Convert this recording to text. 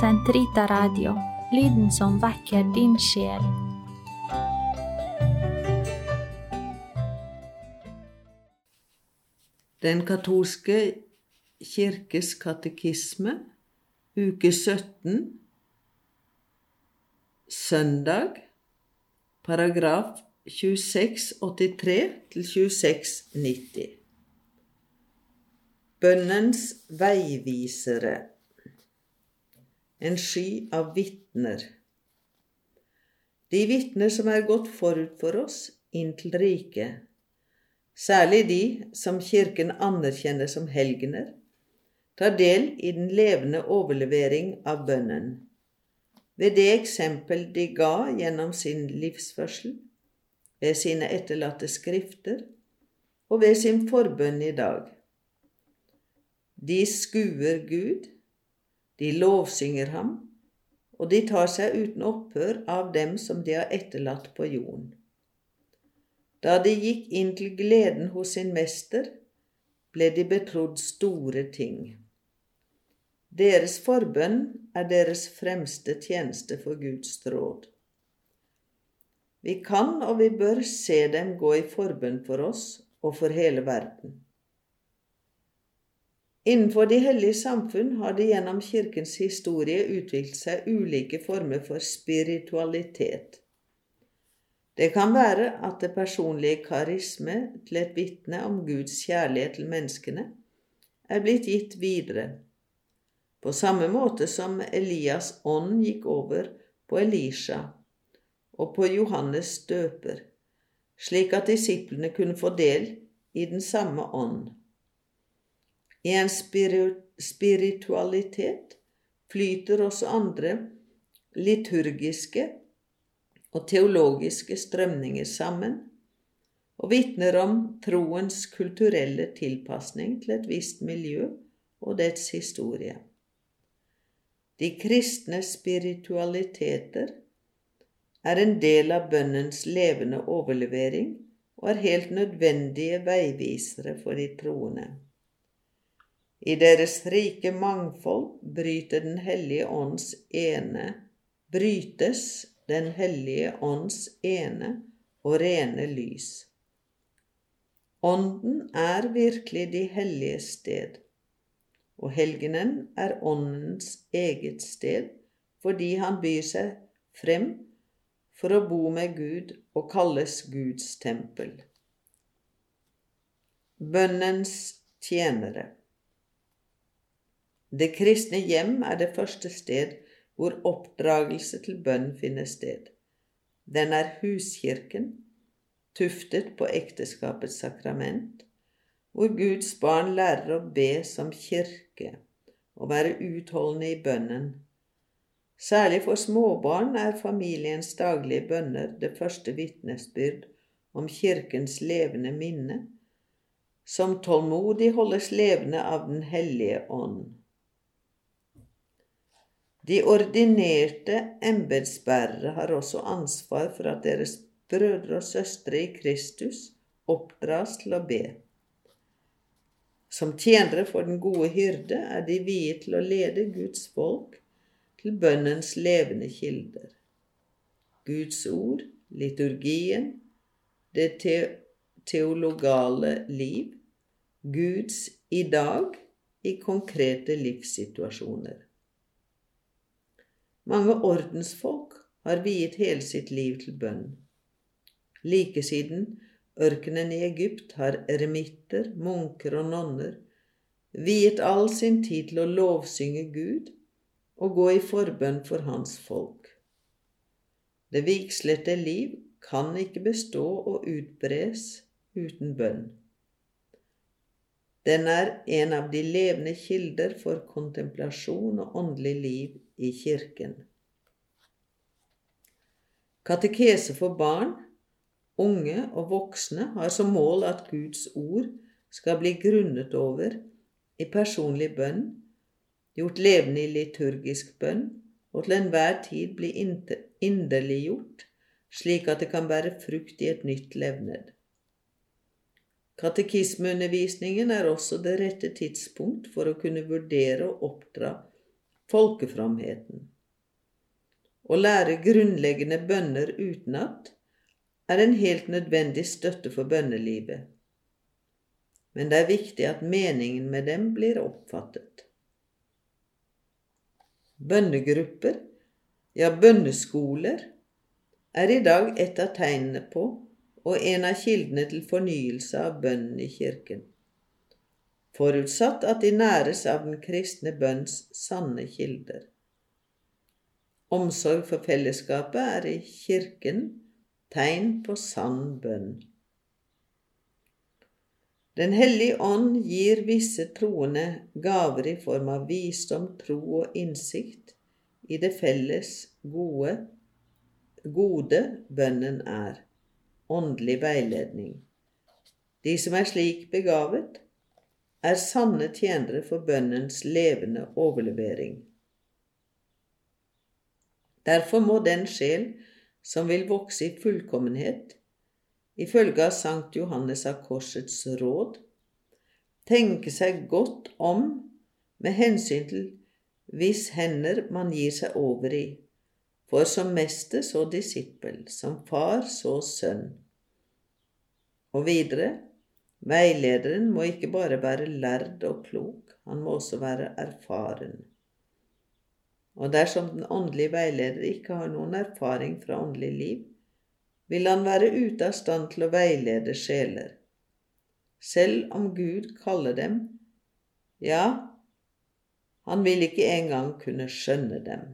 Sentrita Radio, lyden som vekker din sjel. Den katolske kirkes katekisme, uke 17, søndag, paragraf 2683 til 2690. Bønnens veivisere. En sky av vitner. De vitner som er gått forut for oss inn til riket, særlig de som Kirken anerkjenner som helgener, tar del i den levende overlevering av bønnen, ved det eksempel de ga gjennom sin livsførsel, ved sine etterlatte skrifter og ved sin forbønn i dag. De skuer Gud, de lovsynger ham, og de tar seg uten opphør av dem som de har etterlatt på jorden. Da de gikk inn til gleden hos sin mester, ble de betrodd store ting. Deres forbønn er deres fremste tjeneste for Guds råd. Vi kan og vi bør se dem gå i forbønn for oss og for hele verden. Innenfor de hellige samfunn har det gjennom Kirkens historie utviklet seg ulike former for spiritualitet. Det kan være at det personlige karisme til et vitne om Guds kjærlighet til menneskene er blitt gitt videre, på samme måte som Elias' ånd gikk over på Elisha og på Johannes døper, slik at disiplene kunne få del i den samme ånd. I en spiritualitet flyter også andre liturgiske og teologiske strømninger sammen og vitner om troens kulturelle tilpasning til et visst miljø og dets historie. De kristne spiritualiteter er en del av bønnens levende overlevering og er helt nødvendige veivisere for de troende. I deres rike mangfold bryter Den hellige ånds ene brytes Den hellige ånds ene og rene lys. Ånden er virkelig de hellige sted, og helgenen er Åndens eget sted fordi han byr seg frem for å bo med Gud og kalles Guds tempel. Bønnens tjenere. Det kristne hjem er det første sted hvor oppdragelse til bønn finner sted. Den er huskirken, tuftet på ekteskapets sakrament, hvor Guds barn lærer å be som kirke og være utholdende i bønnen. Særlig for småbarn er familiens daglige bønner det første vitnesbyrd om Kirkens levende minne, som tålmodig holdes levende av Den hellige ånd. De ordinerte embetsbærere har også ansvar for at deres brødre og søstre i Kristus oppdras til å be. Som tjenere for den gode hyrde er de viet til å lede Guds folk til bønnens levende kilder. Guds ord, liturgien, det te teologale liv, Guds i dag i konkrete livssituasjoner. Mange ordensfolk har viet hele sitt liv til bønn. Like siden ørkenen i Egypt har eremitter, munker og nonner viet all sin tid til å lovsynge Gud og gå i forbønn for hans folk. Det vigslete liv kan ikke bestå og utbres uten bønn. Den er en av de levende kilder for kontemplasjon og åndelig liv i Kirken. Katekese for barn, unge og voksne har som mål at Guds ord skal bli grunnet over i personlig bønn, gjort levende i liturgisk bønn og til enhver tid bli inderliggjort, slik at det kan bære frukt i et nytt levned. Katekismeundervisningen er også det rette tidspunkt for å kunne vurdere og oppdra folkeframheten. Å lære grunnleggende bønner utenat er en helt nødvendig støtte for bønnelivet. Men det er viktig at meningen med dem blir oppfattet. Bønnegrupper, ja bønneskoler, er i dag et av tegnene på og en av kildene til fornyelse av bønnen i kirken, forutsatt at de næres av den kristne bønns sanne kilder. Omsorg for fellesskapet er i kirken tegn på sann bønn. Den hellige ånd gir visse troende gaver i form av visdom, tro og innsikt i det felles gode, gode bønnen er, åndelig veiledning. De som er slik begavet, er sanne tjenere for bønnens levende overlevering. Derfor må den sjel som vil vokse i fullkommenhet, ifølge av Sankt Johannes av Korsets råd, tenke seg godt om med hensyn til hvis hender man gir seg over i, for som mester så disippel, som far så sønn. Og videre, veilederen må ikke bare være lærd og klok, han må også være erfaren. Og dersom den åndelige veileder ikke har noen erfaring fra åndelig liv, vil han være ute av stand til å veilede sjeler. Selv om Gud kaller dem, ja, han vil ikke engang kunne skjønne dem.